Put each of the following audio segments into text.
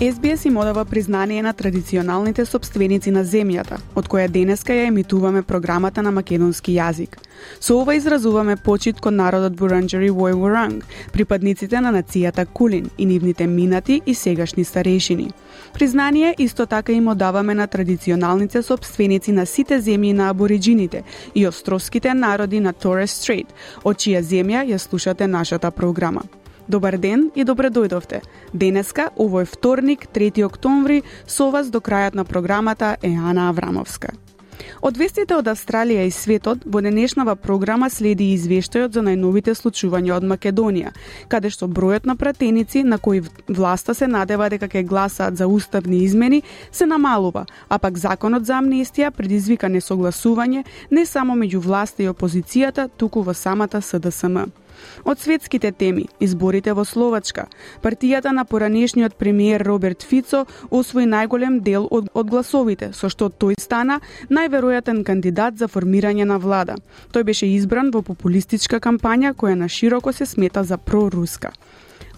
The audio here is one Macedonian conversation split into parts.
SBS им одава признание на традиционалните собственици на земјата, од која денеска ја емитуваме програмата на македонски јазик. Со ова изразуваме почит кон народот Буранджери Вој припадниците на нацијата Кулин и нивните минати и сегашни старешини. Признание исто така им одаваме на традиционалните собственици на сите земји на абориджините и островските народи на Торес Стрейт, од чија земја ја слушате нашата програма. Добар ден и добре дојдовте. Денеска, овој вторник, 3 октомври, со вас до крајот на програмата е Ана Аврамовска. Од вестите од Австралија и светот, во денешнава програма следи извештајот за најновите случувања од Македонија, каде што бројот на пратеници на кои власта се надева дека ќе гласаат за уставни измени се намалува, а пак законот за амнестија предизвика несогласување не само меѓу власта и опозицијата, туку во самата СДСМ. Од светските теми, изборите во Словачка, партијата на поранешниот премиер Роберт Фицо освои најголем дел од, од гласовите, со што тој стана најверојатен кандидат за формирање на влада. Тој беше избран во популистичка кампања која на широко се смета за проруска.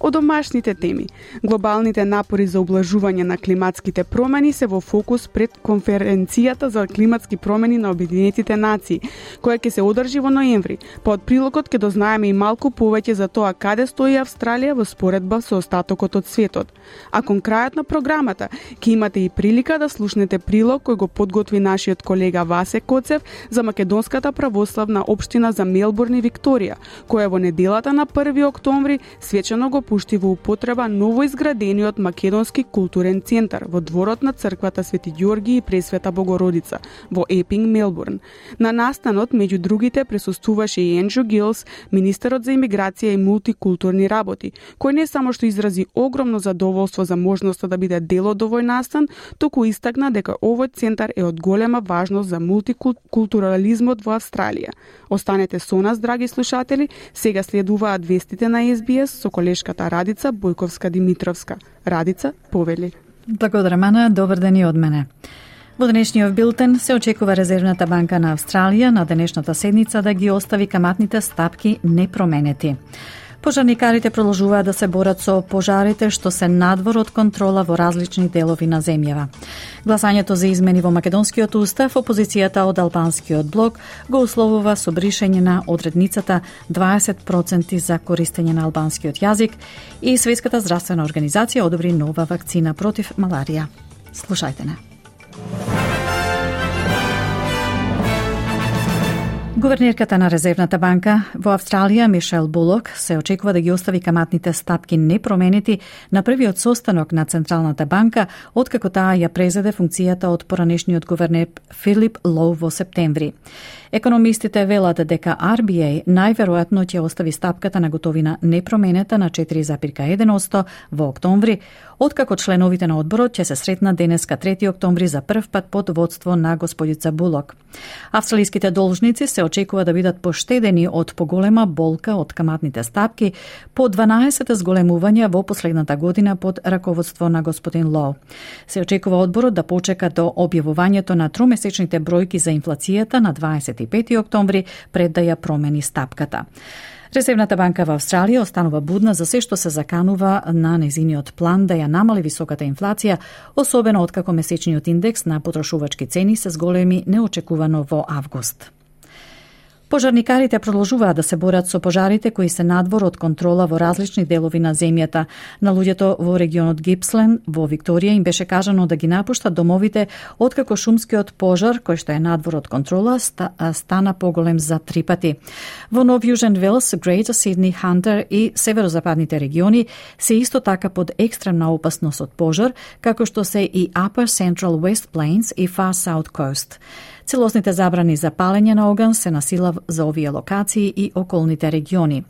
Од домашните теми, глобалните напори за облажување на климатските промени се во фокус пред конференцијата за климатски промени на Обединетите нации, која ќе се одржи во ноември. По од прилогот ќе дознаеме и малку повеќе за тоа каде стои Австралија во споредба со остатокот од светот. А кон крајот на програмата ќе имате и прилика да слушнете прилог кој го подготви нашиот колега Васе Коцев за македонската православна општина за Мелбурн и Викторија, која во неделата на 1 октомври свечено го пушти во употреба ново изградениот Македонски културен центар во дворот на црквата Свети Ѓорги и Пресвета Богородица во Епинг, Мелбурн. На настанот меѓу другите присуствуваше и Енджу Гилс, министерот за имиграција и мултикултурни работи, кој не само што изрази огромно задоволство за можноста да биде дел од овој настан, туку истакна дека овој центар е од голема важност за мултикултурализмот во Австралија. Останете со нас, драги слушатели, сега следуваат вестите на СБС со колешката Радица Бојковска Димитровска. Радица, повели. Благодарам, Ана. Добар ден и од мене. Во денешниот билтен се очекува Резервната банка на Австралија на денешната седница да ги остави каматните стапки непроменети. Пожарникарите продолжуваат да се борат со пожарите што се надвор од контрола во различни делови на земјава. Гласањето за измени во македонскиот устав, опозицијата од албанскиот блок го условува со бришење на одредницата 20% за користење на албанскиот јазик и Светската здравствена организација одобри нова вакцина против маларија. Слушајте не. Гувернерката на Резервната банка во Австралија, Мишел Булок, се очекува да ги остави каматните стапки непроменети на првиот состанок на Централната банка, откако таа ја презеде функцијата од поранешниот гувернер Филип Лоу во септември. Економистите велат дека RBA најверојатно ќе остави стапката на готовина непроменета на 4,1% во октомври, откако членовите на одборот ќе се сретнат денеска 3 октомври за прв пат под водство на господица Булок. Австралиските должници се очекува да бидат поштедени од поголема болка од каматните стапки по 12 зголемувања во последната година под раководство на господин Лоу. Се очекува одборот да почека до објавувањето на тромесечните бројки за инфлацијата на 20. 25 октомври пред да ја промени стапката. Резервната банка во Австралија останува будна за се што се заканува на незиниот план да ја намали високата инфлација, особено откако месечниот индекс на потрошувачки цени се зголеми неочекувано во август. Пожарникарите продолжуваат да се борат со пожарите кои се надвор од контрола во различни делови на земјата. На луѓето во регионот Гипслен, во Викторија, им беше кажано да ги напуштат домовите откако шумскиот пожар, кој што е надвор од контрола, стана поголем за три пати. Во Нов Јужен Велс, Грейтер Сидни Хантер и северозападните региони се исто така под екстремна опасност од пожар, како што се и Upper Central West Plains и Far South Coast. Целосните забрани за палење на оган се насилав за овие локации и околните региони.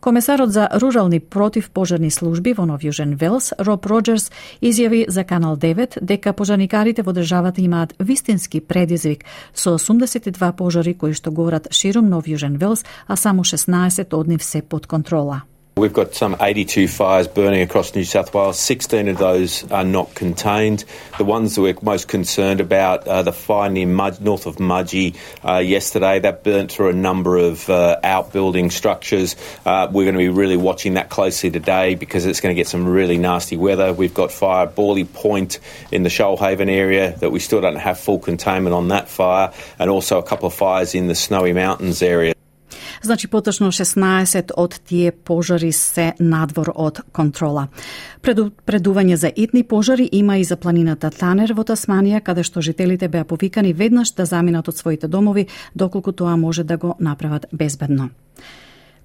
Комесарот за рурални противпожарни служби во Нов Јужен Велс, Роб Роджерс, изјави за Канал 9 дека пожарникарите во државата имаат вистински предизвик со 82 пожари кои што горат широм Нов Јужен Велс, а само 16 од нив се под контрола. We've got some 82 fires burning across New South Wales. 16 of those are not contained. The ones that we're most concerned about are the fire near Mud, north of Mudgee uh, yesterday. That burnt through a number of uh, outbuilding structures. Uh, we're going to be really watching that closely today because it's going to get some really nasty weather. We've got fire at Borley Point in the Shoalhaven area that we still don't have full containment on that fire, and also a couple of fires in the Snowy Mountains area. Значи поточно 16 од тие пожари се надвор од контрола. Преду, предување за итни пожари има и за планината Танер во Тасманија, каде што жителите беа повикани веднаш да заминат од своите домови, доколку тоа може да го направат безбедно.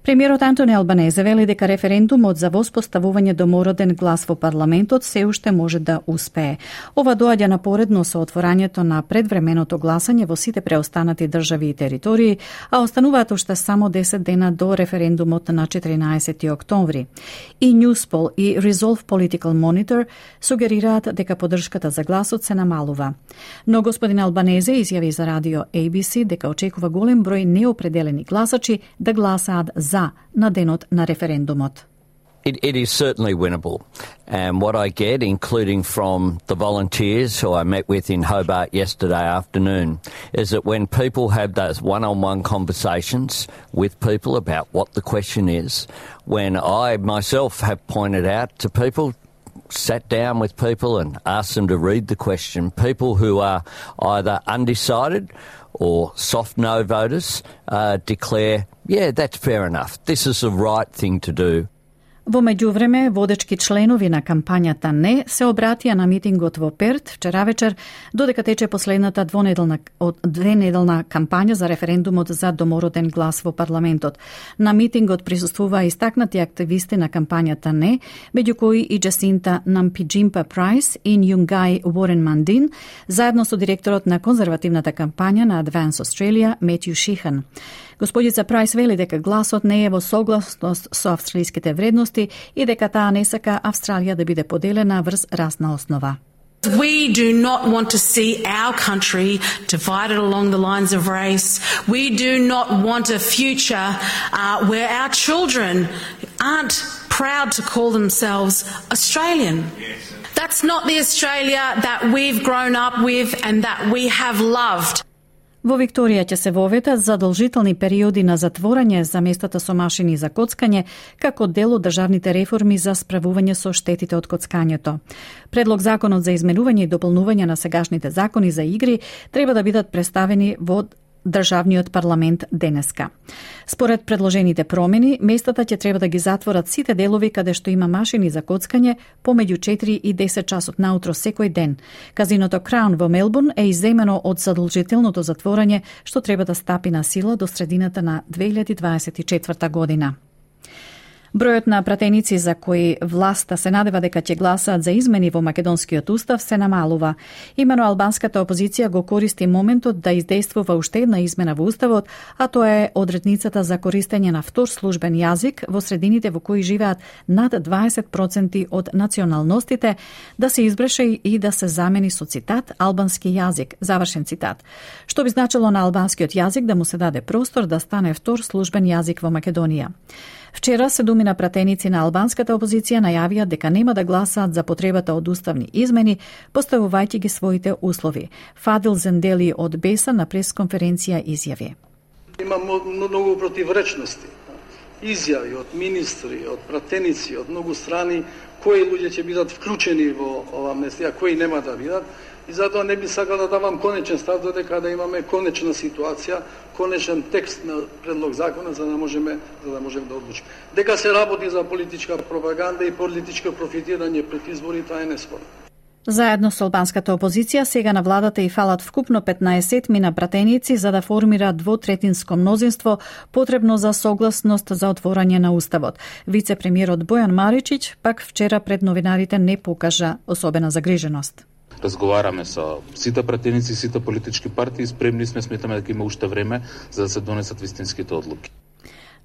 Премиерот Антони Албанезе вели дека референдумот за воспоставување домороден глас во парламентот се уште може да успее. Ова доаѓа напоредно со отворањето на предвременото гласање во сите преостанати држави и територии, а остануваат уште само 10 дена до референдумот на 14 октомври. И Newspol и Resolve Political Monitor сугерираат дека поддршката за гласот се намалува. Но господин Албанезе изјави за радио ABC дека очекува голем број неопределени гласачи да гласаат за It, it is certainly winnable. And what I get, including from the volunteers who I met with in Hobart yesterday afternoon, is that when people have those one on one conversations with people about what the question is, when I myself have pointed out to people, sat down with people and asked them to read the question, people who are either undecided or soft no voters uh, declare, yeah, that's fair enough. This is the right thing to do. Во меѓувреме, водечки членови на кампањата не се обратија на митингот во Перт вчера вечер, додека тече последната двонеделна од двенеделна кампања за референдумот за домороден глас во парламентот. На митингот присуствуваа истакнати активисти на кампањата не, меѓу кои и Джасинта Нампиджимпа Прайс и Нјунгај Уорен Мандин, заедно со директорот на конзервативната кампања на Advance Australia Метју Шихан. Господица Прайс вели дека гласот не е во согласност со австралиските вредности и дека таа не сака Австралија да биде поделена врз расна основа. We do not want to see our country divided along the lines of race. We do not want a future uh, where our children aren't proud to call themselves Australian. That's not the Australia that we've grown up with and that we have loved. Во Викторија ќе се воведат задолжителни периоди на затворање за местата со машини за коцкање, како дел од државните реформи за справување со штетите од коцкањето. Предлог законот за изменување и дополнување на сегашните закони за игри треба да бидат представени во државниот парламент денеска. Според предложените промени, местата ќе треба да ги затворат сите делови каде што има машини за коцкање помеѓу 4 и 10 часот наутро секој ден. Казиното Краун во Мелбурн е изземено од задолжителното затворање што треба да стапи на сила до средината на 2024 година. Бројот на пратеници за кои власта се надева дека ќе гласаат за измени во македонскиот устав се намалува. Имено албанската опозиција го користи моментот да издействува уште една измена во уставот, а тоа е одредницата за користење на втор службен јазик во средините во кои живеат над 20% од националностите, да се избреше и да се замени со цитат албански јазик, завршен цитат, што би значило на албанскиот јазик да му се даде простор да стане втор службен јазик во Македонија. Вчера седумина пратеници на албанската опозиција најавија дека нема да гласаат за потребата од уставни измени, поставувајќи ги своите услови. Фадил Зендели од Беса на пресконференција изјави. Има многу противречности. Изјави од министри, од пратеници, од многу страни, кои луѓе ќе бидат вклучени во ова амнестија, кои нема да бидат и затоа не би сакал да давам конечен став додека да имаме конечна ситуација, конечен текст на предлог закона за да можеме за да можеме да одлучиме. Дека се работи за политичка пропаганда и политичко профитирање пред избори, тоа е неспорно. Заедно со албанската опозиција, сега на владата и фалат вкупно 15 мина пратеници за да формира двотретинско мнозинство потребно за согласност за отворање на Уставот. Вице-премиерот Бојан Маричич пак вчера пред новинарите не покажа особена загриженост разговараме со сите пратеници, сите политички партии, спремни сме, сметаме дека има уште време за да се донесат вистинските одлуки.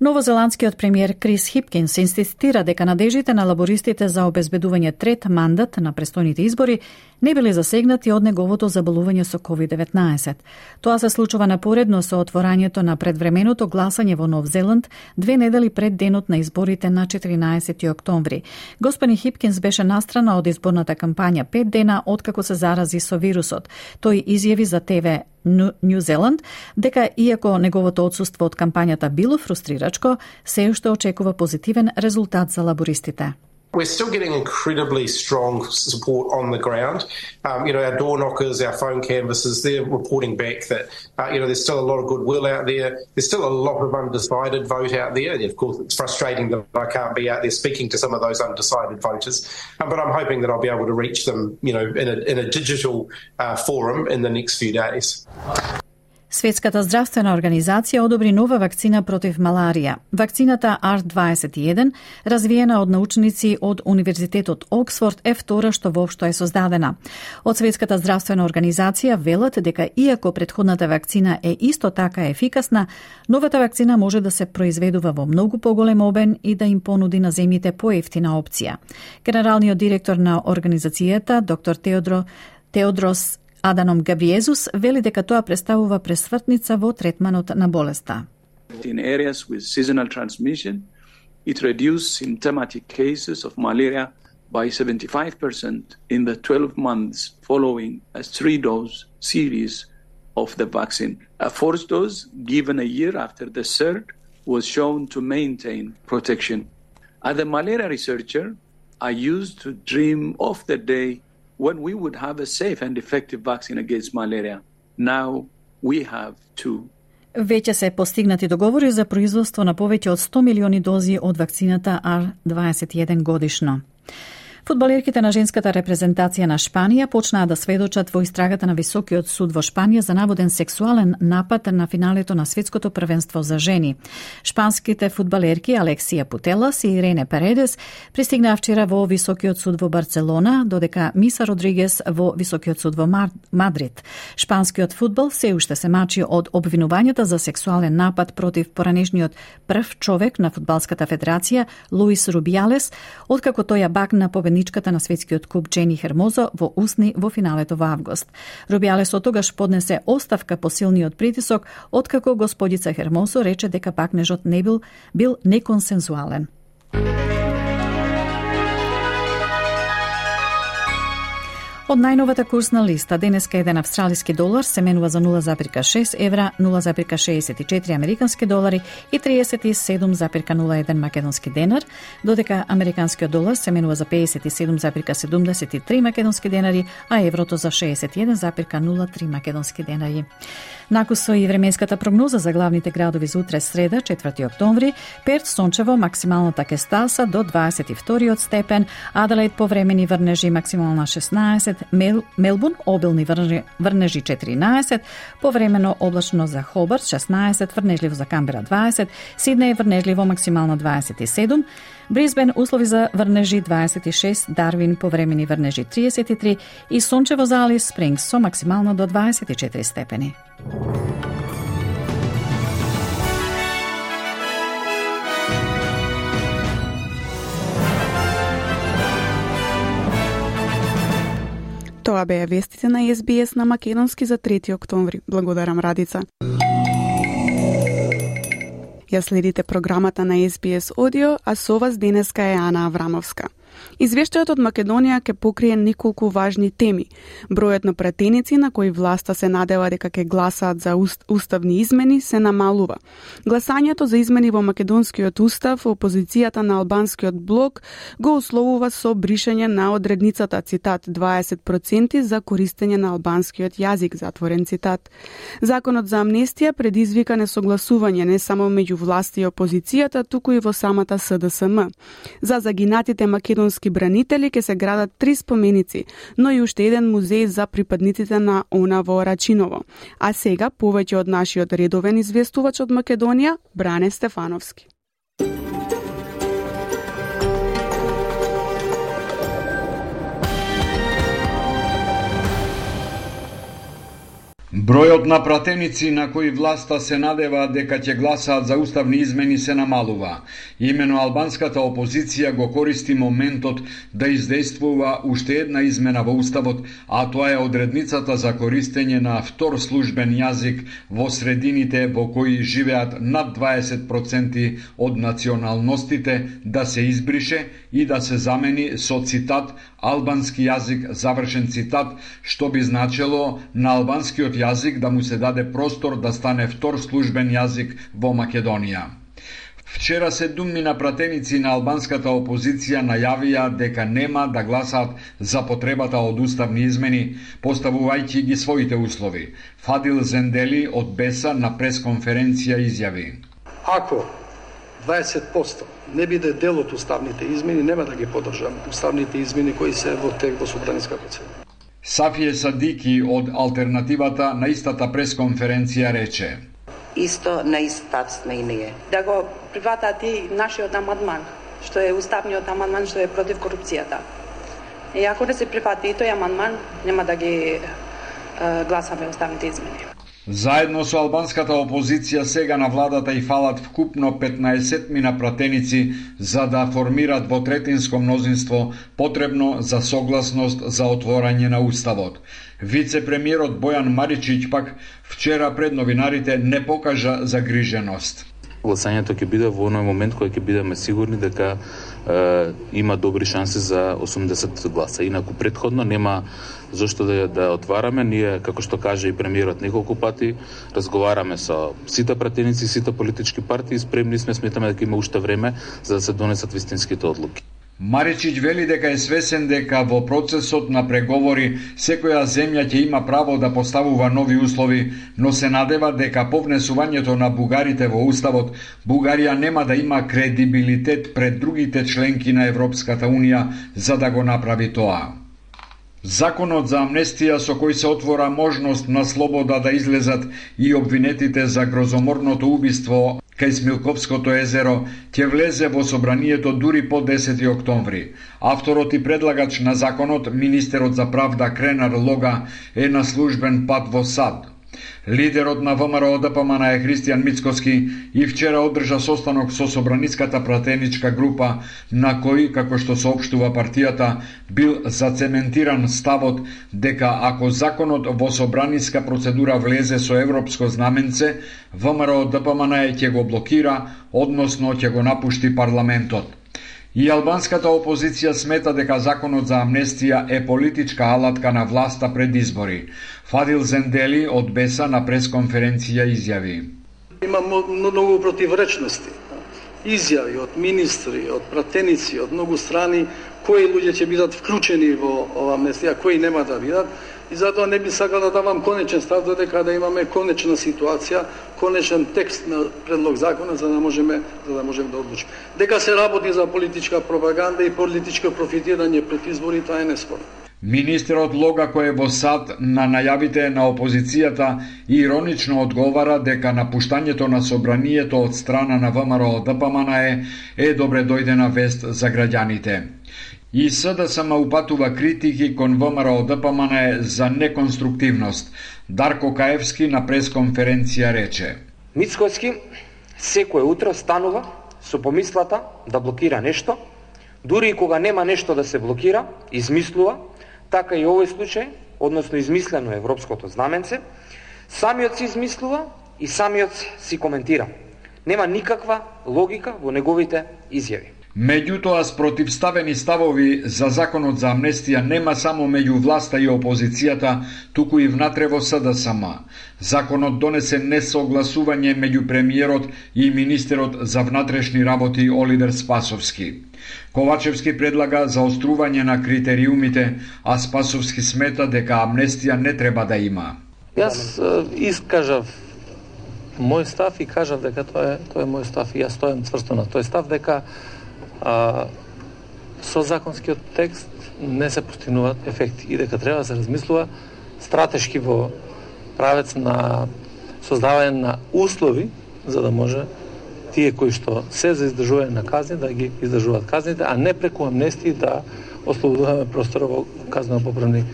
Новозеландскиот премиер Крис Хипкинс инсистира дека надежите на лабористите за обезбедување трет мандат на престојните избори не биле засегнати од неговото заболување со COVID-19. Тоа се случува напоредно со отворањето на предвременото гласање во Нов Зеланд две недели пред денот на изборите на 14 октомври. Господин Хипкинс беше настрана од изборната кампања пет дена откако се зарази со вирусот. Тој изјави за ТВ Нью Зеланд дека иако неговото одсуство од кампањата било фрустрирачко, се уште очекува позитивен резултат за лабористите. We're still getting incredibly strong support on the ground. Um, you know, our door knockers, our phone canvassers, they're reporting back that, uh, you know, there's still a lot of goodwill out there. There's still a lot of undecided vote out there. And of course, it's frustrating that I can't be out there speaking to some of those undecided voters. Um, but I'm hoping that I'll be able to reach them, you know, in a, in a digital uh, forum in the next few days. Светската здравствена организација одобри нова вакцина против маларија. Вакцината R21, развиена од научници од Универзитетот Оксфорд, е втора што воопшто е создадена. Од Светската здравствена организација велат дека иако предходната вакцина е исто така ефикасна, новата вакцина може да се произведува во многу поголем обен и да им понуди на земјите поевтина опција. Генералниот директор на организацијата, доктор Теодро Теодрос Аданом Габриезус вели дека тоа представува пресвртница во третманот на болеста. In areas with seasonal transmission, it reduced symptomatic cases of malaria by 75% in the 12 months following a three-dose series of the vaccine. A fourth dose given a year after the third was shown to maintain protection. As a malaria researcher, I used to dream of the day when we would have a safe and effective vaccine against malaria. Now we have two. Веќе се постигнати договори за производство на повеќе од 100 милиони дози од вакцината R21 годишно. Фудбалерките на женската репрезентација на Шпанија почнаа да сведочат во истрагата на Високиот суд во Шпанија за наводен сексуален напад на финалето на светското првенство за жени. Шпанските фудбалерки Алексија Путелас и Ирене Паредес пристигнаа вчера во Високиот суд во Барселона, додека Миса Родригес во Високиот суд во Мадрид. Шпанскиот фудбал се уште се мачи од обвинувањата за сексуален напад против поранешниот прв човек на фудбалската федерација Луис Рубијалес, откако тој ја бакна победник победничката на светскиот куп Джени Хермозо во Усни во финалето во август. Рубиалес од тогаш поднесе оставка по силниот притисок, откако господица Хермозо рече дека пакнежот не бил, бил неконсензуален. Од најновата курсна листа, денеска еден австралиски долар се менува за 0,6 евра, 0,64 американски долари и 37,01 македонски денар, додека американскиот долар се менува за 57,73 македонски денари, а еврото за 61,03 македонски денари. Накусо и временската прогноза за главните градови за утре среда, 4 октомври, Перт сончево максималната така кестаса до 22 степен, Аделаид повремени врнежи максимална 16, Мел, Мелбун обилни врнежи 14, повремено облачно за Хобарт 16, врнежливо за Камбера 20, Сиднеј врнежливо максимално 27, Брисбен услови за врнежи 26, Дарвин повремени врнежи 33 и сончево за Алис Спрингс со максимално до 24 степени. Тоа беа вестите на СБС на Македонски за 3 октомври. Благодарам Радица. Ја следите програмата на SBS Audio, а со вас денеска е Ана Аврамовска. Извештајот од Македонија ќе покрие неколку важни теми. Бројот на пратеници на кои власта се надева дека ќе гласаат за уст, уставни измени се намалува. Гласањето за измени во македонскиот устав, опозицијата на албанскиот блок го условува со бришење на одредницата цитат 20% за користење на албанскиот јазик затворен цитат. Законот за амнестија предизвика несогласување не само меѓу власти и опозицијата, туку и во самата СДСМ. За загинатите македонски македонски бранители ќе се градат три споменици, но и уште еден музеј за припадниците на ОНА во Рачиново. А сега повеќе од нашиот редовен известувач од Македонија, Бране Стефановски. Бројот на пратеници на кои власта се надева дека ќе гласаат за уставни измени се намалува. Имено албанската опозиција го користи моментот да издействува уште една измена во уставот, а тоа е одредницата за користење на втор службен јазик во средините во кои живеат над 20% од националностите да се избрише и да се замени со цитат албански јазик завршен цитат што би значело на албанскиот јазик да му се даде простор да стане втор службен јазик во Македонија. Вчера се думни на пратеници на албанската опозиција најавија дека нема да гласат за потребата од уставни измени, поставувајќи ги своите услови. Фадил Зендели од Беса на пресконференција изјави. Ако 20% не биде дел од уставните измени, нема да ги поддржам уставните измени кои се во тек во собраниска процедура. Сафие Садики од Алтернативата на истата пресконференција рече. Исто на ист став сме и ние. Да го прифатат и нашиот амандман, што е уставниот амандман што е против корупцијата. И ако не се прифати и тој амандман, нема да ги е, гласаме уставните измени. Заедно со албанската опозиција сега на владата и фалат вкупно 15 мина пратеници за да формират во третинско мнозинство потребно за согласност за отворање на уставот. Вице-премиерот Бојан Маричиќ пак вчера пред новинарите не покажа загриженост. Гласањето ќе биде во оној момент кога ќе бидеме сигурни дека е, има добри шанси за 80 гласа. Инаку предходно нема зошто да да отвараме. Ние, како што каже и премиерот неколку пати, разговараме со сите пратеници, сите политички партии, спремни сме, сметаме дека има уште време за да се донесат вистинските одлуки. Маричич вели дека е свесен дека во процесот на преговори секоја земја ќе има право да поставува нови услови, но се надева дека повнесувањето на бугарите во уставот, Бугарија нема да има кредибилитет пред другите членки на Европската Унија за да го направи тоа. Законот за амнестија со кој се отвора можност на слобода да излезат и обвинетите за грозоморното убиство кај Смилковското езеро ќе влезе во собранието дури по 10 октомври. Авторот и предлагач на законот, министерот за правда Кренар Лога, е на службен пат во САД. Лидерот на ВМРО ДПМН е Христијан Мицкоски и вчера одржа состанок со собраницката пратеничка група на кој, како што соопштува партијата, бил зацементиран ставот дека ако законот во собраниска процедура влезе со европско знаменце, ВМРО ДПМН ќе го блокира, односно ќе го напушти парламентот. И албанската опозиција смета дека законот за амнестија е политичка алатка на власта пред избори. Фадил Зендели од Беса на пресконференција изјави. Има многу противречности. Изјави од министри, од пратеници, од многу страни, кои луѓе ќе бидат вклучени во ова амнестија, кои нема да бидат и затоа не би сакал да давам конечен став додека да имаме конечна ситуација, конечен текст на предлог закона за да можеме за да можеме да одлучиме. Дека се работи за политичка пропаганда и политичко профитирање пред избори, тоа е неспорно. Министерот Лога кој е во сад на најавите на опозицијата иронично одговара дека напуштањето на собранието од страна на ВМРО ДПМН е, е добре дојдена вест за граѓаните. И СДСМ упатува критики кон ВМРО ДПМН за неконструктивност. Дарко Каевски на пресконференција рече. Мицкоски секој утро станува со помислата да блокира нешто, дури и кога нема нешто да се блокира, измислува, така и овој случај, односно измислено европското знаменце, самиот си измислува и самиот си коментира. Нема никаква логика во неговите изјави. Меѓутоа, спротивставени ставови за законот за амнестија нема само меѓу власта и опозицијата, туку и внатре во СДСМ. Законот донесе несогласување меѓу премиерот и министерот за внатрешни работи Олидер Спасовски. Ковачевски предлага заострување на критериумите, а Спасовски смета дека амнестија не треба да има. Јас искажав мој став и кажав дека тоа е тоа е мој став и јас стојам цврсто на тој став дека а, со законскиот текст не се постигнуваат ефекти и дека треба да се размислува стратешки во правец на создавање на услови за да може тие кои што се за издржување на казни да ги издржуваат казните, а не преку амнестии да ослободуваме простора во казнено поправни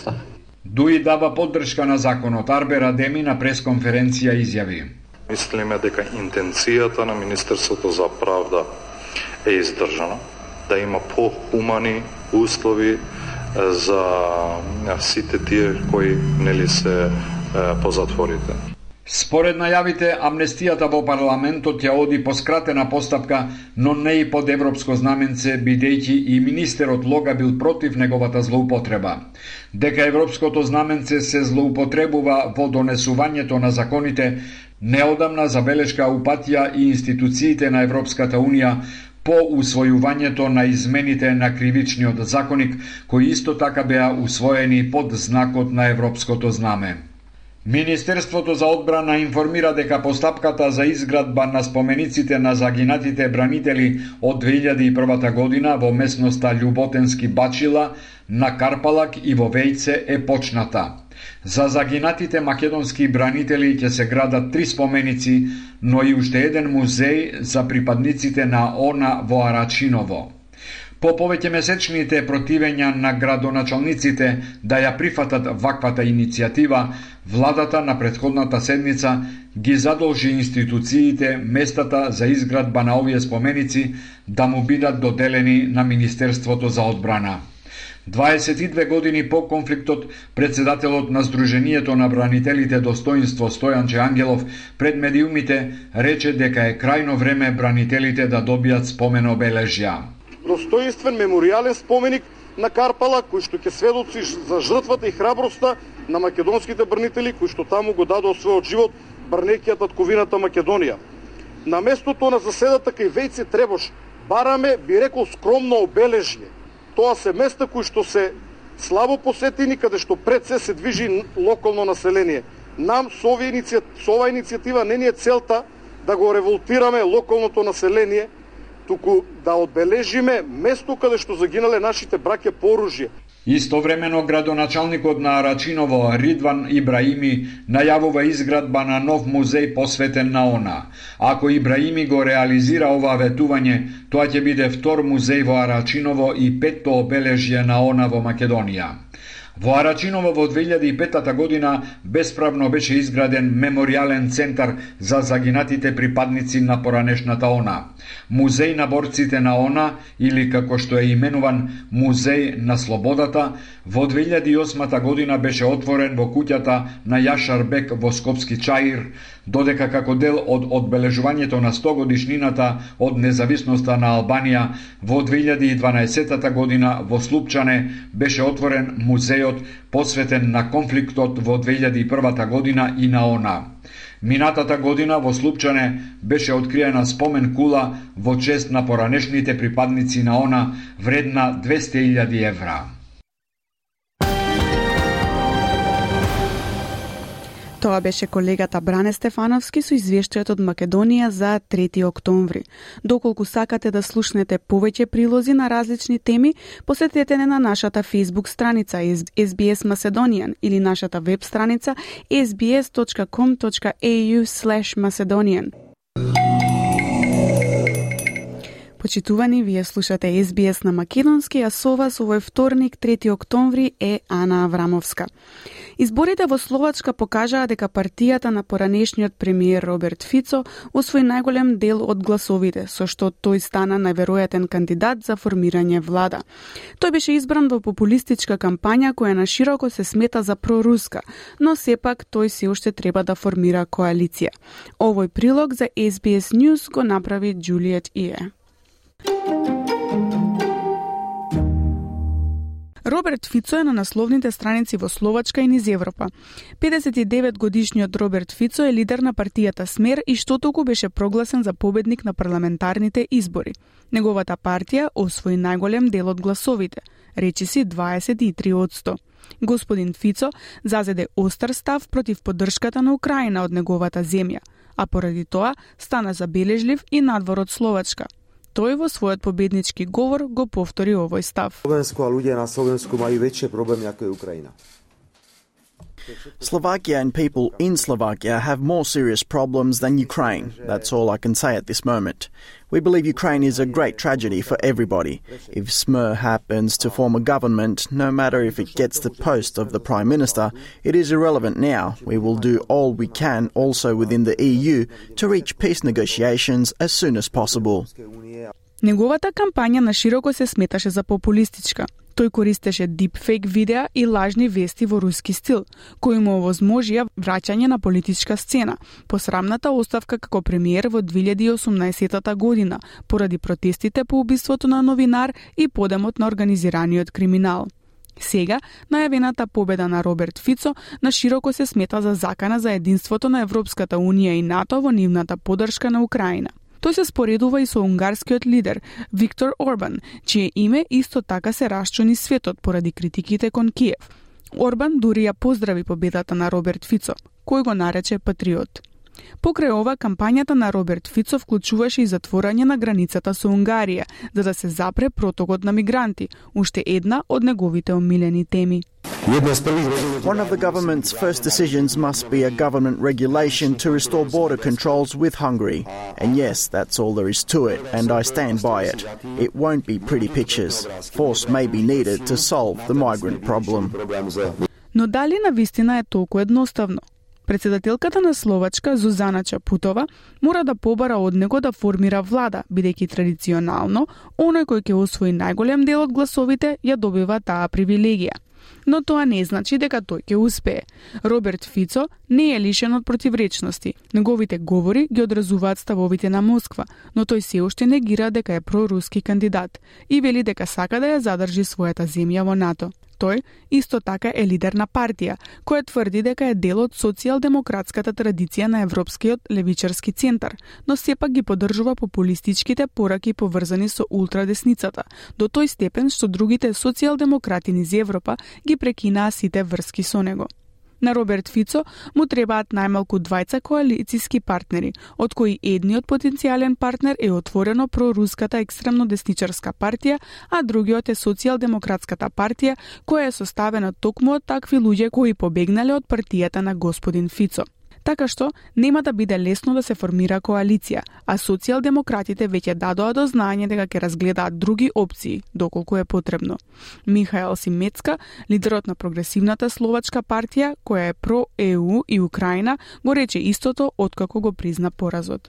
стане. Дуи дава поддршка на законот. Арбер Адеми на пресконференција изјави. Мислиме дека интенцијата на Министерството за правда е издржана, да има похумани услови за сите тие кои нели се по затворите. Според најавите, амнестијата во парламентот ја оди по скратена постапка, но не и под европско знаменце, бидејќи и министерот Лога бил против неговата злоупотреба. Дека европското знаменце се злоупотребува во донесувањето на законите, неодамна забелешка упатија и институциите на Европската Унија по усвојувањето на измените на кривичниот законик, кои исто така беа усвоени под знакот на европското знаме. Министерството за одбрана информира дека постапката за изградба на спомениците на загинатите бранители од 2001 година во местноста Љуботенски Бачила, на Карпалак и во Вејце е почната. За загинатите македонски бранители ќе се градат три споменици, но и уште еден музеј за припадниците на ОНА во Арачиново. По повеќе месечните противења на градоначалниците да ја прифатат ваквата иницијатива, владата на предходната седница ги задолжи институциите местата за изградба на овие споменици да му бидат доделени на Министерството за одбрана. 22 години по конфликтот, председателот на Сдруженијето на бранителите Достоинство Стојанче Ангелов пред медиумите рече дека е крајно време бранителите да добијат спомен обележја достоинствен меморијален споменик на Карпала, кој што ќе сведоци за жртвата и храброста на македонските бранители кои што таму го дадоа својот живот, брнејќи татковината Македонија. На местото на заседата кај Вејце Требош, бараме, би рекол, скромно обележје. Тоа се места кои што се слабо посетени, каде што пред се се движи локално население. Нам со, овие иницијатива, со оваа иницијатива не ни е целта да го револтираме локалното население, туку да одбележиме место каде што загинале нашите браке по оружје. Истовремено градоначалникот на Арачиново Ридван Ибраими најавува изградба на нов музеј посветен на она. Ако Ибраими го реализира ова ветување, тоа ќе биде втор музеј во Арачиново и петто обележје на она во Македонија. Во Арачиново во 2005 година бесправно беше изграден мемориален центар за загинатите припадници на поранешната ОНА. Музеј на борците на ОНА, или како што е именуван Музеј на слободата, во 2008 година беше отворен во куќата на Јашар Бек во Скопски Чаир, додека како дел од одбележувањето на 100 годишнината од независноста на Албанија во 2012 година во Слупчане беше отворен музеот посветен на конфликтот во 2001 година и на ОНА. Минатата година во Слупчане беше откриена спомен кула во чест на поранешните припадници на ОНА вредна 200.000 евра. Тоа беше колегата Бране Стефановски со извештајот од Македонија за 3 октомври. Доколку сакате да слушнете повеќе прилози на различни теми, посетете не на нашата Facebook страница SBS Macedonian или нашата веб страница sbs.com.au/macedonian. Почитувани, вие слушате SBS на Македонски, а со вас овој вторник, 3 октомври, е Ана Аврамовска. Изборите во Словачка покажаа дека партијата на поранешниот премиер Роберт Фицо освои најголем дел од гласовите, со што тој стана најверојатен кандидат за формирање влада. Тој беше избран во популистичка кампања која на широко се смета за проруска, но сепак тој се уште треба да формира коалиција. Овој прилог за SBS News го направи Джулиет Ие. Роберт Фицо е на насловните страници во Словачка и низ Европа. 59 годишниот Роберт Фицо е лидер на партијата Смер и што толку беше прогласен за победник на парламентарните избори. Неговата партија освои најголем дел од гласовите, речиси 23%. Господин Фицо зазеде остар став против поддршката на Украина од неговата земја, а поради тоа стана забележлив и надвор од Словачка – Тој во својот победнички говор го повтори овој став. Словенско, а луѓе на Словенско мају веќе проблеми ако е Украина. Slovakia and people in Slovakia have more serious problems than Ukraine. That's all I can say at this moment. We believe Ukraine is a great tragedy for everybody. If SMER happens to form a government, no matter if it gets the post of the Prime Minister, it is irrelevant now. We will do all we can also within the EU to reach peace negotiations as soon as possible. Неговата кампања на широко се сметаше за популистичка. Тој користеше дипфейк видеа и лажни вести во руски стил, кои му овозможија враќање на политичка сцена, по срамната оставка како премиер во 2018 година, поради протестите по убиството на новинар и подемот на организираниот криминал. Сега, најавената победа на Роберт Фицо на широко се смета за закана за единството на Европската Унија и НАТО во нивната поддршка на Украина. Тој се споредува и со унгарскиот лидер Виктор Орбан, чие име исто така се расчуни светот поради критиките кон Киев. Орбан дури ја поздрави победата на Роберт Фицо, кој го нарече патриот. Покрај ова, кампањата на Роберт Фицо вклучуваше и затворање на границата со Унгарија, за да се запре протокот на мигранти, уште една од неговите омилени теми. One of the government's first decisions must be a government regulation to restore border controls with Hungary. And yes, that's all there is to it, and I stand by it. It won't be pretty pictures. Force may be needed to solve the migrant problem. Но дали на вистина е толку едноставно? Председателката на Словачка, Зузана Чапутова, мора да побара од него да формира влада, бидејќи традиционално, оној кој ќе освои најголем дел од гласовите ја добива таа привилегија. Но тоа не значи дека тој ќе успее. Роберт Фицо не е лишен од противречности. Неговите говори ги одразуваат ставовите на Москва, но тој се уште негира дека е проруски кандидат и вели дека сака да ја задржи својата земја во НАТО. Тој исто така е лидер на партија, која тврди дека е дел од социјалдемократската традиција на Европскиот левичарски центар, но сепак ги поддржува популистичките пораки поврзани со ултрадесницата, до тој степен што другите социјалдемократи низ Европа ги прекинаа сите врски со него. На Роберт Фицо му требаат најмалку двајца коалициски партнери, од кои едниот потенцијален партнер е отворено проруската екстремно десничарска партија, а другиот е социјалдемократската партија, која е составена токму од такви луѓе кои побегнале од партијата на господин Фицо така што нема да биде лесно да се формира коалиција, а социјалдемократите веќе дадоа до знаење дека ќе разгледаат други опции, доколку е потребно. Михаел Симецка, лидерот на прогресивната словачка партија, која е про ЕУ и Украина, го рече истото откако го призна поразот.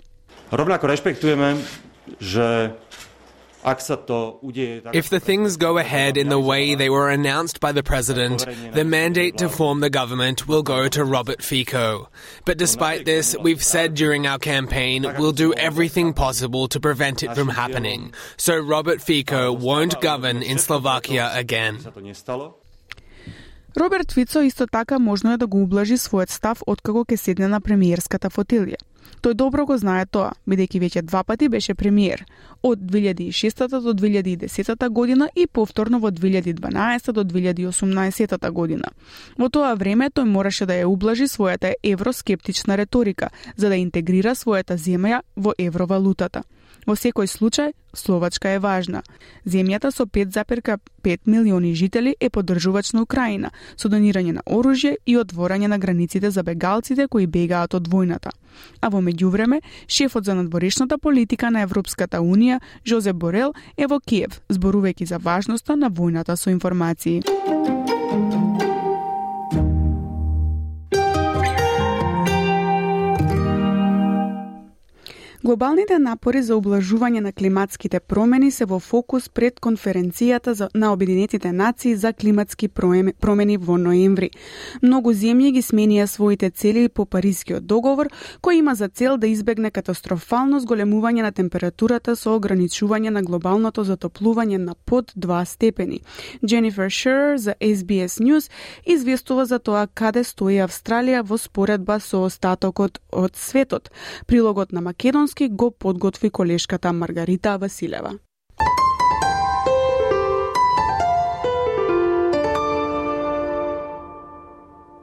Ровнако респектуваме, же If the things go ahead in the way they were announced by the president, the mandate to form the government will go to Robert Fico. But despite this, we've said during our campaign we'll do everything possible to prevent it from happening. So Robert Fico won't govern in Slovakia again. Роберт Фицо исто така можно е да го ублажи својот став откако ќе седне на премиерската фотилија. Тој добро го знае тоа, бидејќи веќе два пати беше премиер, од 2006 до 2010 година и повторно во 2012 до 2018 година. Во тоа време тој мораше да ја ублажи својата евроскептична реторика за да интегрира својата земја во евровалутата. Во секој случај, Словачка е важна. Земјата со 5,5 милиони жители е поддржувач на Украина, со донирање на оружје и отворање на границите за бегалците кои бегаат од војната. А во меѓувреме, шефот за надворешната политика на Европската Унија, Жозе Борел, е во Киев, зборувајќи за важноста на војната со информации. Глобалните напори за облажување на климатските промени се во фокус пред конференцијата за, на Обединетите нации за климатски промени во ноември. Многу земји ги сменија своите цели по Парискиот договор, кој има за цел да избегне катастрофално зголемување на температурата со ограничување на глобалното затоплување на под 2 степени. Дженифер Шер за SBS News известува за тоа каде стои Австралија во споредба со остатокот од светот. Прилогот на Македон македонски го подготви колешката Маргарита Василева.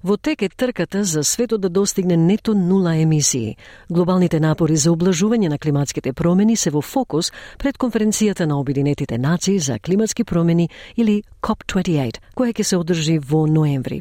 Во тек е трката за светот да достигне нето нула емисии. Глобалните напори за облажување на климатските промени се во фокус пред конференцијата на Обединетите нации за климатски промени или COP28, која ќе се одржи во ноември.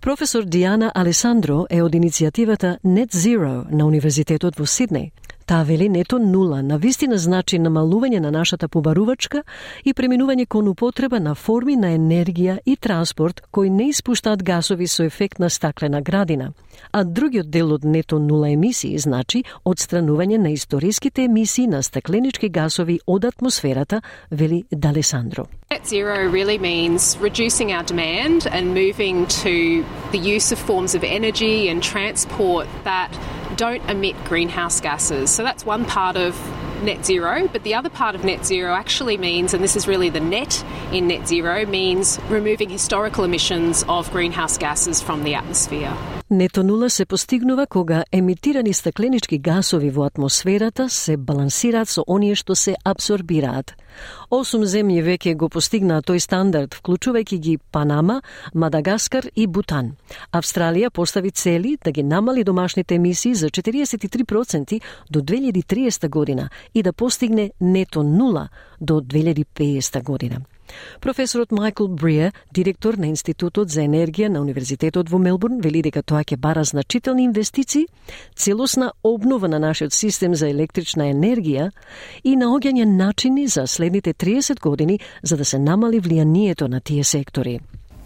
Професор Диана Алесандро е од иницијативата Net Zero на Универзитетот во Сиднеј. Таа вели нето нула на вистина значи намалување на нашата побарувачка и преминување кон употреба на форми на енергија и транспорт кои не испуштаат гасови со ефект на стаклена градина. А другиот дел од нето нула емисии значи одстранување на историските емисии на стакленички гасови од атмосферата, вели Далесандро. Net zero really means reducing our demand and moving to the use of forms of energy and transport that don't emit greenhouse gases. So that's one part of net zero, but the other part of net zero actually means, and this is really the net in net zero, means removing historical emissions of greenhouse gases from the atmosphere. Нето нула се постигнува кога емитирани стакленички гасови во атмосферата се балансираат со оние што се абсорбираат. Осум земји веќе го постигнаа тој стандард, вклучувајќи ги Панама, Мадагаскар и Бутан. Австралија постави цели да ги намали домашните емисии за 43% до 2030 година и да постигне нето нула до 2050 година. Професорот Майкл Брие, директор на Институтот за енергија на Универзитетот во Мелбурн, вели дека тоа ќе бара значителни инвестиции, целосна обнова на нашиот систем за електрична енергија и наоѓање начини за следните 30 години за да се намали влијанието на тие сектори.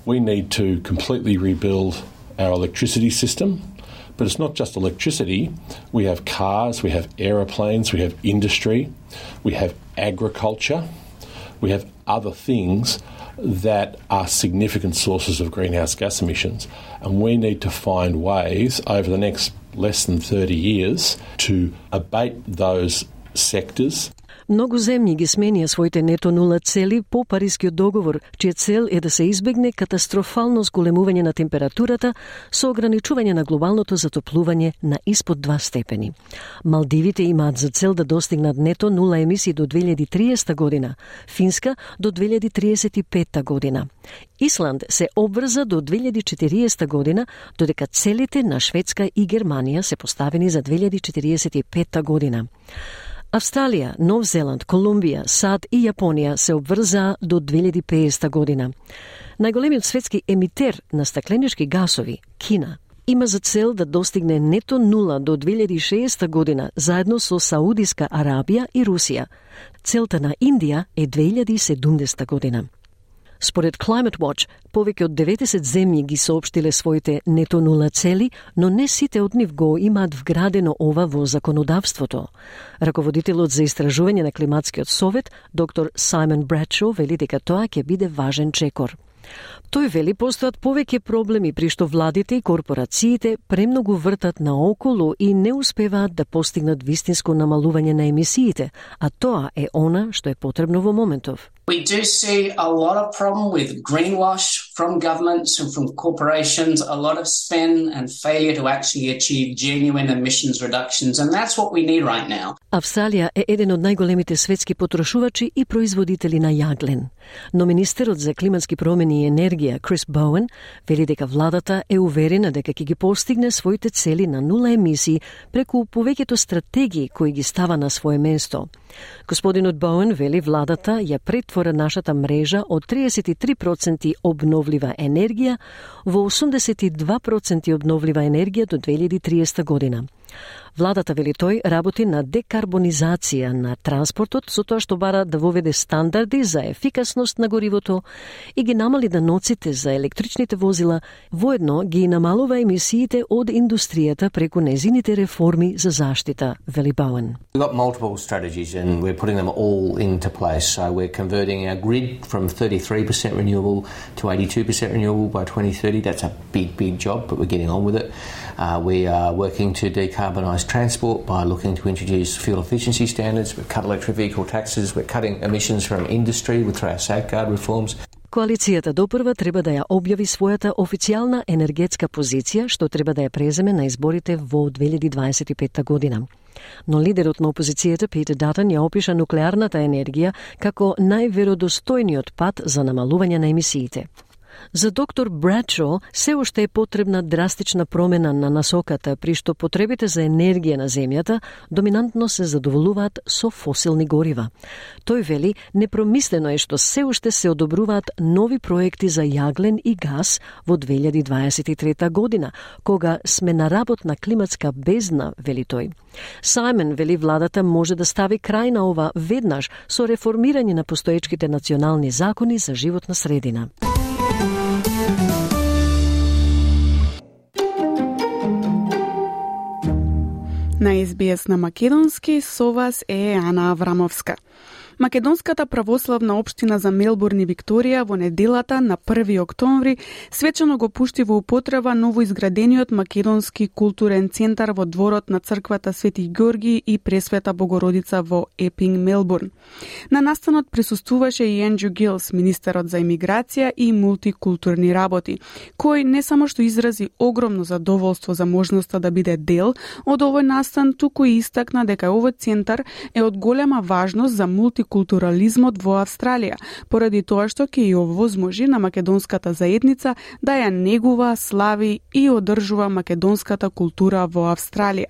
We need to completely rebuild our electricity system But it's not just electricity. We have cars, we have aeroplanes, we have industry, we have agriculture, we have other things that are significant sources of greenhouse gas emissions. And we need to find ways over the next less than 30 years to abate those sectors Многу земји ги сменија своите нето нула цели по Парискиот договор, чија цел е да се избегне катастрофално зголемување на температурата со ограничување на глобалното затоплување на испод 2 степени. Малдивите имаат за цел да достигнат нето нула емисии до 2030 година, Финска до 2035 година. Исланд се обврза до 2040 година, додека целите на Шведска и Германија се поставени за 2045 година. Австралија, Нов Зеланд, Колумбија, САД и Јапонија се обврзаа до 2050 година. Најголемиот светски емитер на стакленички гасови, Кина, има за цел да достигне нето нула до 2060 година заедно со Саудиска Арабија и Русија. Целта на Индија е 2070 година. Според Climate Watch, повеќе од 90 земји ги соопштиле своите нето нула цели, но не сите од нив го имаат вградено ова во законодавството. Раководителот за истражување на климатскиот совет, доктор Саймон Брачо, вели дека тоа ќе биде важен чекор. Тој вели постојат повеќе проблеми при што владите и корпорациите премногу вртат наоколу и не успеваат да постигнат вистинско намалување на емисиите, а тоа е она што е потребно во моментов. We do see a lot of problem with greenwash from governments and from corporations, a lot of spin and failure to actually achieve genuine emissions reductions, and that's what we need right now. Австралија е еден од најголемите светски потрошувачи и производители на јаглен. Но министерот за климатски промени и енергија Крис Боуен вели дека владата е уверена дека ќе ги постигне своите цели на нула емисии преку повеќето стратегии кои ги става на свое место. Господинот Боуен вели владата ја претвора нашата мрежа од 33% обновлива енергија во 82% обновлива енергија до 2030 година. Владата, вели тој, работи на декарбонизација на транспортот со тоа што бара да воведе стандарди за ефикасност на горивото и ги намали даноците за електричните возила, воедно ги намалува емисиите од индустријата преку незините реформи за заштита, вели Бауен. Multiple strategies and we're putting them all into place. So we're converting our grid from 33% renewable to 82% renewable by 2030. That's a big, big job, but we're getting on with it. Uh, we are working to decarbonise transport by looking to introduce fuel efficiency standards. We've cut electric vehicle taxes. We're cutting emissions from industry with our safeguard reforms. Коалицијата допрва треба да ја објави својата официјална енергетска позиција, што треба да ја преземе на изборите во 2025 година. Но лидерот на опозицијата Питер Датан ја опиша нуклеарната енергија како најверодостојниот пат за намалување на емисиите. За доктор Брачо се уште е потребна драстична промена на насоката при што потребите за енергија на земјата доминантно се задоволуваат со фосилни горива. Тој вели непромислено е што се уште се одобруваат нови проекти за јаглен и газ во 2023 година, кога сме на работ на климатска бездна, вели тој. Сајмен вели владата може да стави крај на ова веднаш со реформирање на постоечките национални закони за животна средина. На СБС на Македонски со вас е Ана Аврамовска. Македонската православна општина за Мелбурн и Викторија во неделата на 1 октомври свечено го пушти во употреба новоизградениот македонски културен центар во дворот на црквата Свети Георги и Пресвета Богородица во Епинг, Мелбурн. На настанот присуствуваше и Енджу Гилс, министерот за имиграција и мултикултурни работи, кој не само што изрази огромно задоволство за можноста да биде дел од овој настан, туку и истакна дека овој центар е од голема важност за мулти мултикултурализмот во Австралија, поради тоа што ќе ја овозможи на македонската заедница да ја негува, слави и одржува македонската култура во Австралија.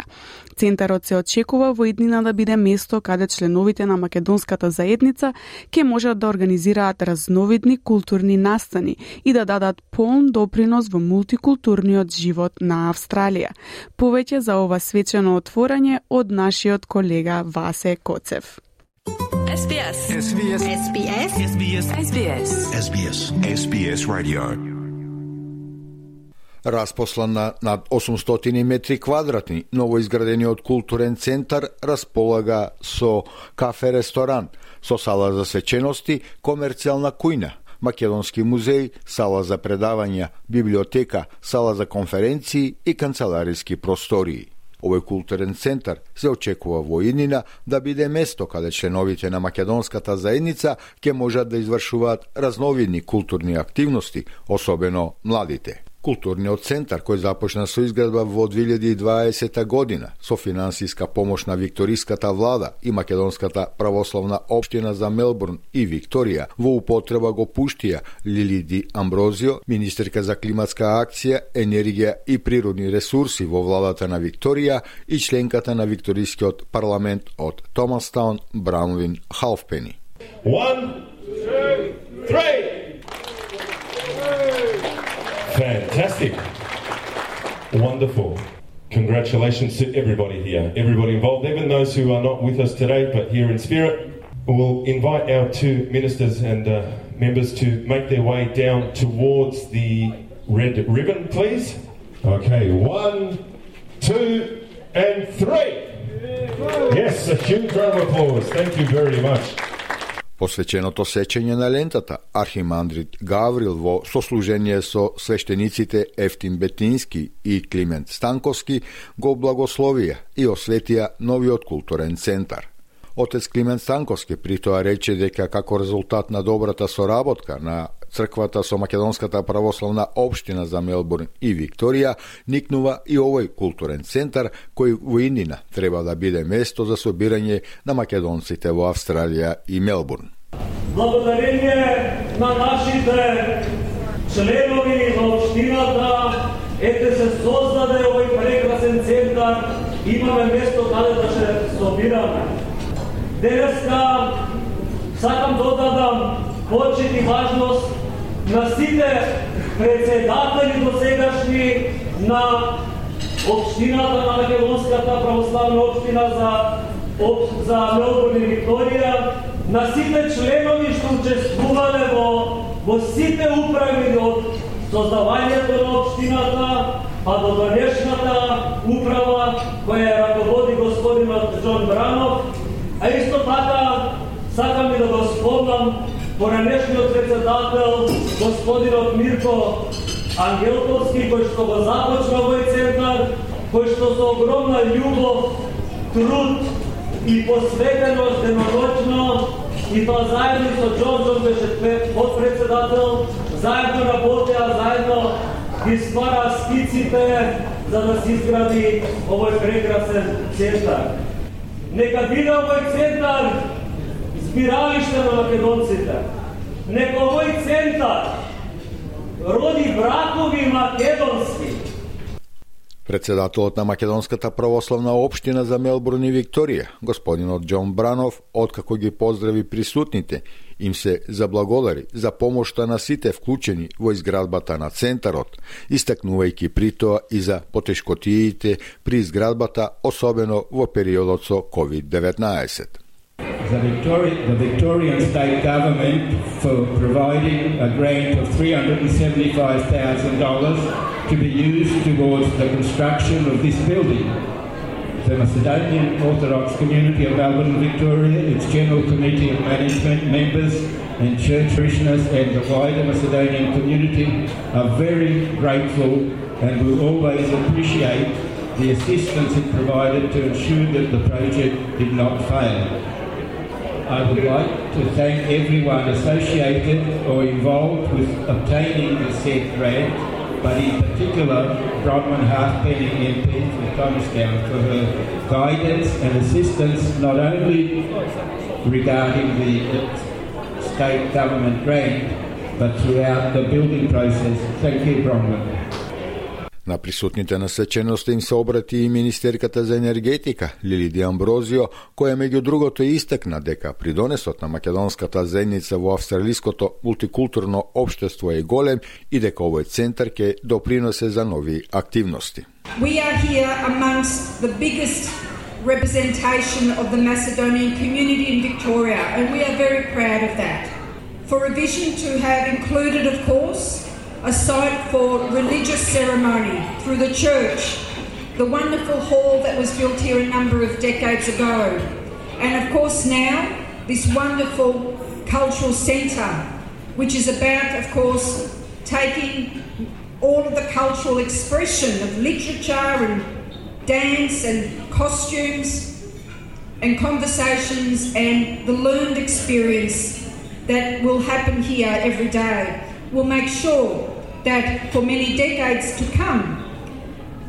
Центарот се очекува во иднина да биде место каде членовите на македонската заедница ќе можат да организираат разновидни културни настани и да дадат полн допринос во мултикултурниот живот на Австралија. Повеќе за ова свечено отворање од нашиот колега Васе Коцев. SBS. SBS. SBS. SBS. SBS. SBS. SBS Radio. Распослан на над 800 метри квадратни, новоизградениот културен центар располага со кафе-ресторан, со сала за свечености, комерцијална кујна, Македонски музеј, сала за предавања, библиотека, сала за конференции и канцелариски простории. Овој културен центар се очекува во иднина да биде место каде членовите на македонската заедница ќе можат да извршуваат разновидни културни активности, особено младите. Културниот центар кој започна со изградба во 2020 година со финансиска помош на Викториската влада и Македонската православна општина за Мелбурн и Викторија во употреба го пуштија Лилиди Амброзио, министерка за климатска акција, енергија и природни ресурси во владата на Викторија и членката на Викторискиот парламент од Томастаун Браунвин Халфпени. One, two, three. Fantastic. Wonderful. Congratulations to everybody here, everybody involved, even those who are not with us today but here in spirit. We'll invite our two ministers and uh, members to make their way down towards the red ribbon, please. Okay, one, two, and three. Yes, a huge round of applause. Thank you very much. Посвеченото сечење на лентата, архимандрит Гаврил во сослужение со свештениците Ефтин Бетински и Климент Станковски го благословија и осветија новиот културен центар. Отец Климент Станковски при тоа рече дека како резултат на добрата соработка на црквата со Македонската православна општина за Мелбурн и Викторија никнува и овој културен центар кој во Индина треба да биде место за собирање на македонците во Австралија и Мелбурн. Благодарение на нашите членови на општината ете се создаде овој прекрасен центар, имаме место каде да се собираме. Денеска сакам да додадам почет и важност на сите председатели досегашни на Обштината на Македонската православна општина за, за Мелбурн и Викторија, на сите членови што учествувале во, во сите управи од создавањето на општината, па до денешната управа која ја раководи господинот Джон Бранов, а исто така сакам и да го спомнам поранешниот председател господинот Мирко Ангелковски, кој што го започна овој центар, кој што со огромна љубов, труд и посветеност деноночно и тоа заедно со Джонсон беше подпредседател, заедно работеа, заедно ги ствара скиците за да се изгради овој прекрасен центар. Нека биде овој центар збиралиште на македонците. Нека овој центар роди бракови македонски. Председателот на Македонската православна општина за Мелбурн и Викторија, господинот Џон Бранов, откако ги поздрави присутните, им се заблагодари за помошта на сите вклучени во изградбата на центарот, истакнувајќи при тоа и за потешкотиите при изградбата, особено во периодот со COVID-19. The, Victoria, the Victorian state government for providing a grant of $375,000 to be used towards the construction of this building. The Macedonian Orthodox Community of Melbourne, Victoria, its General Committee of Management members and church parishioners and the wider Macedonian community are very grateful and will always appreciate the assistance it provided to ensure that the project did not fail. I would like to thank everyone associated or involved with obtaining the said grant, but in particular Bronwyn Halfpenny MP for Thomastown for her guidance and assistance not only regarding the state government grant, but throughout the building process. Thank you, Bronwyn. На присутните на сеченоста им се обрати и Министерката за енергетика Лилиди Амброзио, која меѓу другото истакна дека придонесот на македонската заедница во австралиското мултикултурно општество е голем и дека овој центар ќе доприносе за нови активности. We are here amongst the biggest representation of the Macedonian community in Victoria and we are very proud of that. For a vision to have included of course a site for religious ceremony through the church, the wonderful hall that was built here a number of decades ago, and of course now this wonderful cultural centre, which is about, of course, taking all of the cultural expression of literature and dance and costumes and conversations and the learned experience that will happen here every day. Will make sure that for many decades to come,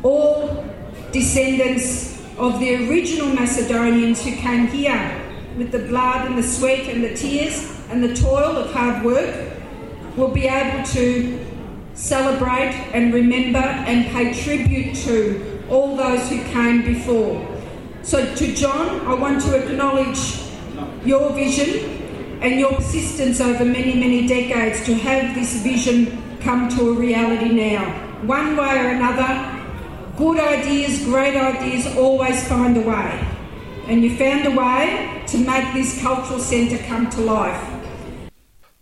all descendants of the original Macedonians who came here with the blood and the sweat and the tears and the toil of hard work will be able to celebrate and remember and pay tribute to all those who came before. So, to John, I want to acknowledge your vision and your persistence over many, many decades to have this vision come to a reality now. One way or another, good ideas, great ideas always find a way. And you found a way to make this cultural centre come to life.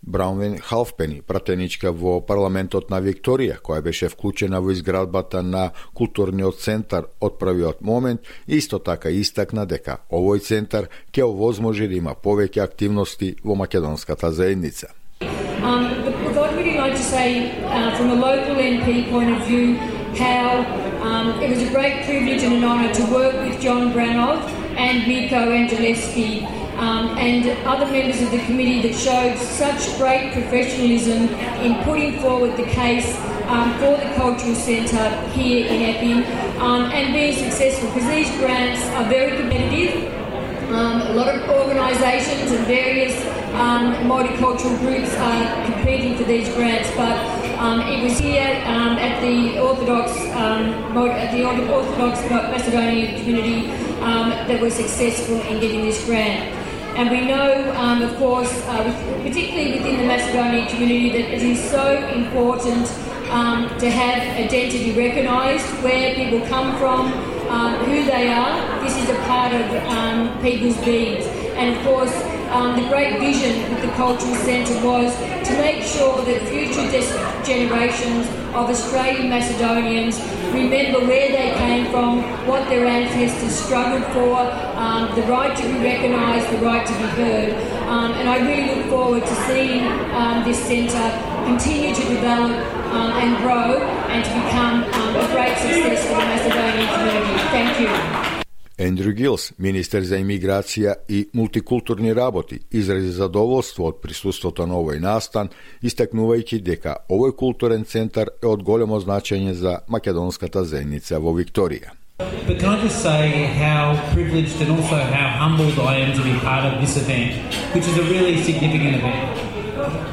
Браунвен Халфпени, пратеничка во парламентот на Викторија, која беше вклучена во изградбата на културниот центар од првиот момент, исто така истакна дека овој центар ќе овозможи да има повеќе активности во македонската заедница. Um, Say, uh, from a local MP point of view, how um, it was a great privilege and an honour to work with John Branov and Miko Angeleschi um, and other members of the committee that showed such great professionalism in putting forward the case um, for the cultural centre here in Epping um, and being successful because these grants are very competitive. Um, a lot of organisations and various um, multicultural groups are competing for these grants, but um, it was here um, at the Orthodox um, the Orthodox Macedonian community um, that was successful in getting this grant. And we know, um, of course, uh, with, particularly within the Macedonian community, that it is so important um, to have identity recognised, where people come from, um, who they are. This is a part of um, people's beings. And of course, um, the great vision with the Cultural Centre was to make sure that future generations of Australian Macedonians remember where they came from, what their ancestors struggled for, um, the right to be recognised, the right to be heard. Um, and I really look forward to seeing um, this centre continue to develop um, and grow and to become um, a great success for the Macedonian community. Thank you. Ендрю Гилс, министер за имиграција и мултикултурни работи, изрази задоволство од присуството на овој настан, истакнувајќи дека овој културен центар е од големо значење за македонската заедница во Викторија. But can I just say how privileged and also how humbled I am to be part of this event, which is a really significant event.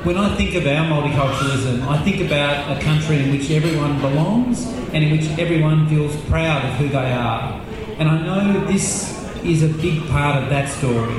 When I think about multiculturalism, I think about a country in which everyone belongs and in which everyone feels proud of who they are. And I know this is a big part of that story.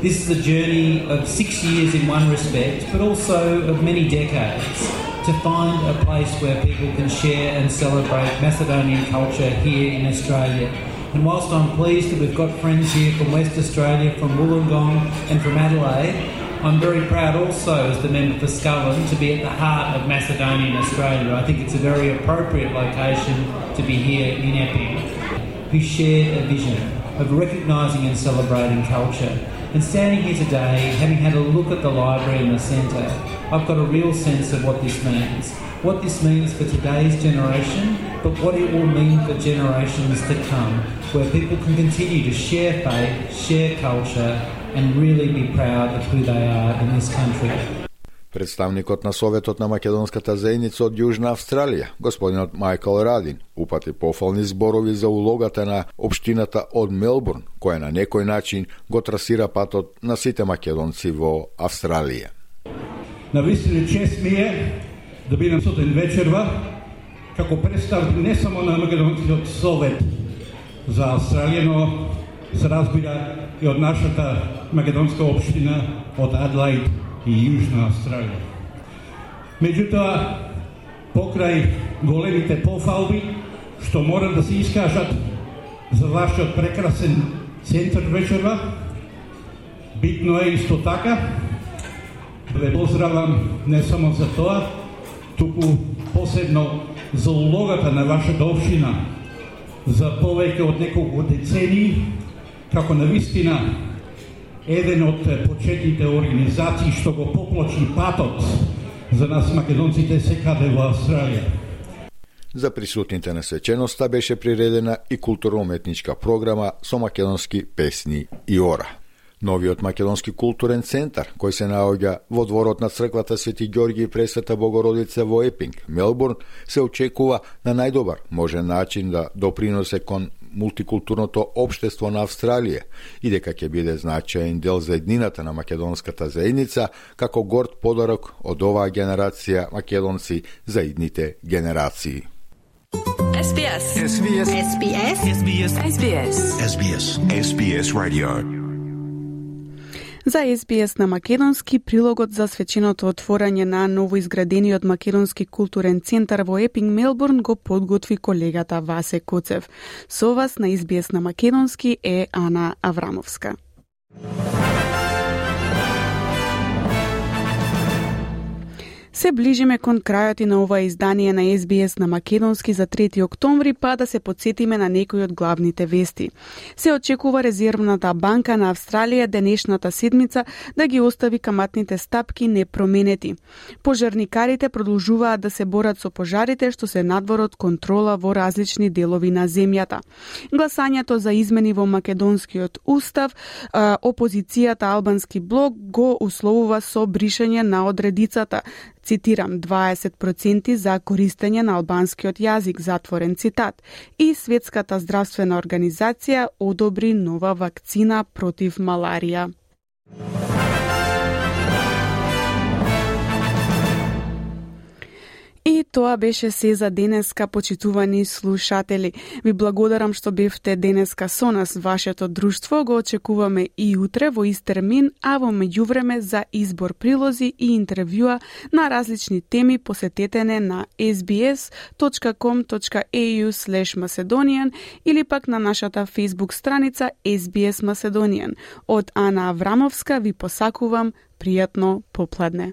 This is a journey of six years in one respect, but also of many decades to find a place where people can share and celebrate Macedonian culture here in Australia. And whilst I'm pleased that we've got friends here from West Australia, from Wollongong and from Adelaide, I'm very proud also as the member for Scullin to be at the heart of Macedonian Australia. I think it's a very appropriate location to be here in Epping. We share a vision of recognising and celebrating culture. And standing here today, having had a look at the library and the centre, I've got a real sense of what this means. What this means for today's generation, but what it will mean for generations to come, where people can continue to share faith, share culture, and really be proud of who they are in this country. Представникот на Советот на македонската заедница од Јужна Австралија, господинот Майкл Радин, упати пофални зборови за улогата на општината од Мелбурн, која на некој начин го трасира патот на сите македонци во Австралија. На вистина чест ми е да бидам сутен вечерва како представник не само на Македонскиот совет за Австралија, но се разбира и од нашата македонска општина од Адлайд и Јужна Австралија. Меѓутоа, покрај големите пофалби, што мора да се искажат за вашиот прекрасен центар вечерва, битно е исто така да ве поздравам не само за тоа, туку посебно за улогата на вашата општина за повеќе од неколку децении како на вистина еден од почетните организации што го поплочи патот за нас македонците секаде во Австралија. За присутните на свеченоста беше приредена и културно-уметничка програма со македонски песни и ора. Новиот македонски културен центар, кој се наоѓа во дворот на црквата Свети Ѓорги и Пресвета Богородица во Епинг, Мелбурн, се очекува на најдобар можен начин да доприносе кон мултикултурното обштество на Австралија и дека ќе биде значаен дел за еднината на македонската заедница како горд подарок од оваа генерација македонци за идните генерации. SBS. SBS. SBS. SBS. SBS. SBS. SBS Radio. За СБС на Македонски прилогот за свеченото отворање на новоизградениот Македонски културен центар во Епинг Мелбурн го подготви колегата Васе Коцев. Со вас на СБС на Македонски е Ана Аврамовска. Се ближиме кон крајот и на ова издание на SBS на Македонски за 3 октомври, па да се подсетиме на некои од главните вести. Се очекува резервната банка на Австралија денешната седмица да ги остави каматните стапки непроменети. Пожарникарите продолжуваат да се борат со пожарите што се надвор од контрола во различни делови на земјата. Гласањето за измени во македонскиот устав, опозицијата Албански блок го условува со бришење на одредицата цитирам, 20% за користење на албанскиот јазик, затворен цитат, и Светската здравствена организација одобри нова вакцина против маларија. Тоа беше се за денеска, почитувани слушатели. Ви благодарам што бевте денеска со нас. Вашето друштво го очекуваме и утре во ист термин, а во меѓувреме за избор прилози и интервјуа на различни теми посетете не на sbs.com.au macedonian или пак на нашата Facebook страница SBS Macedonian. Од Ана Аврамовска ви посакувам пријатно попладне.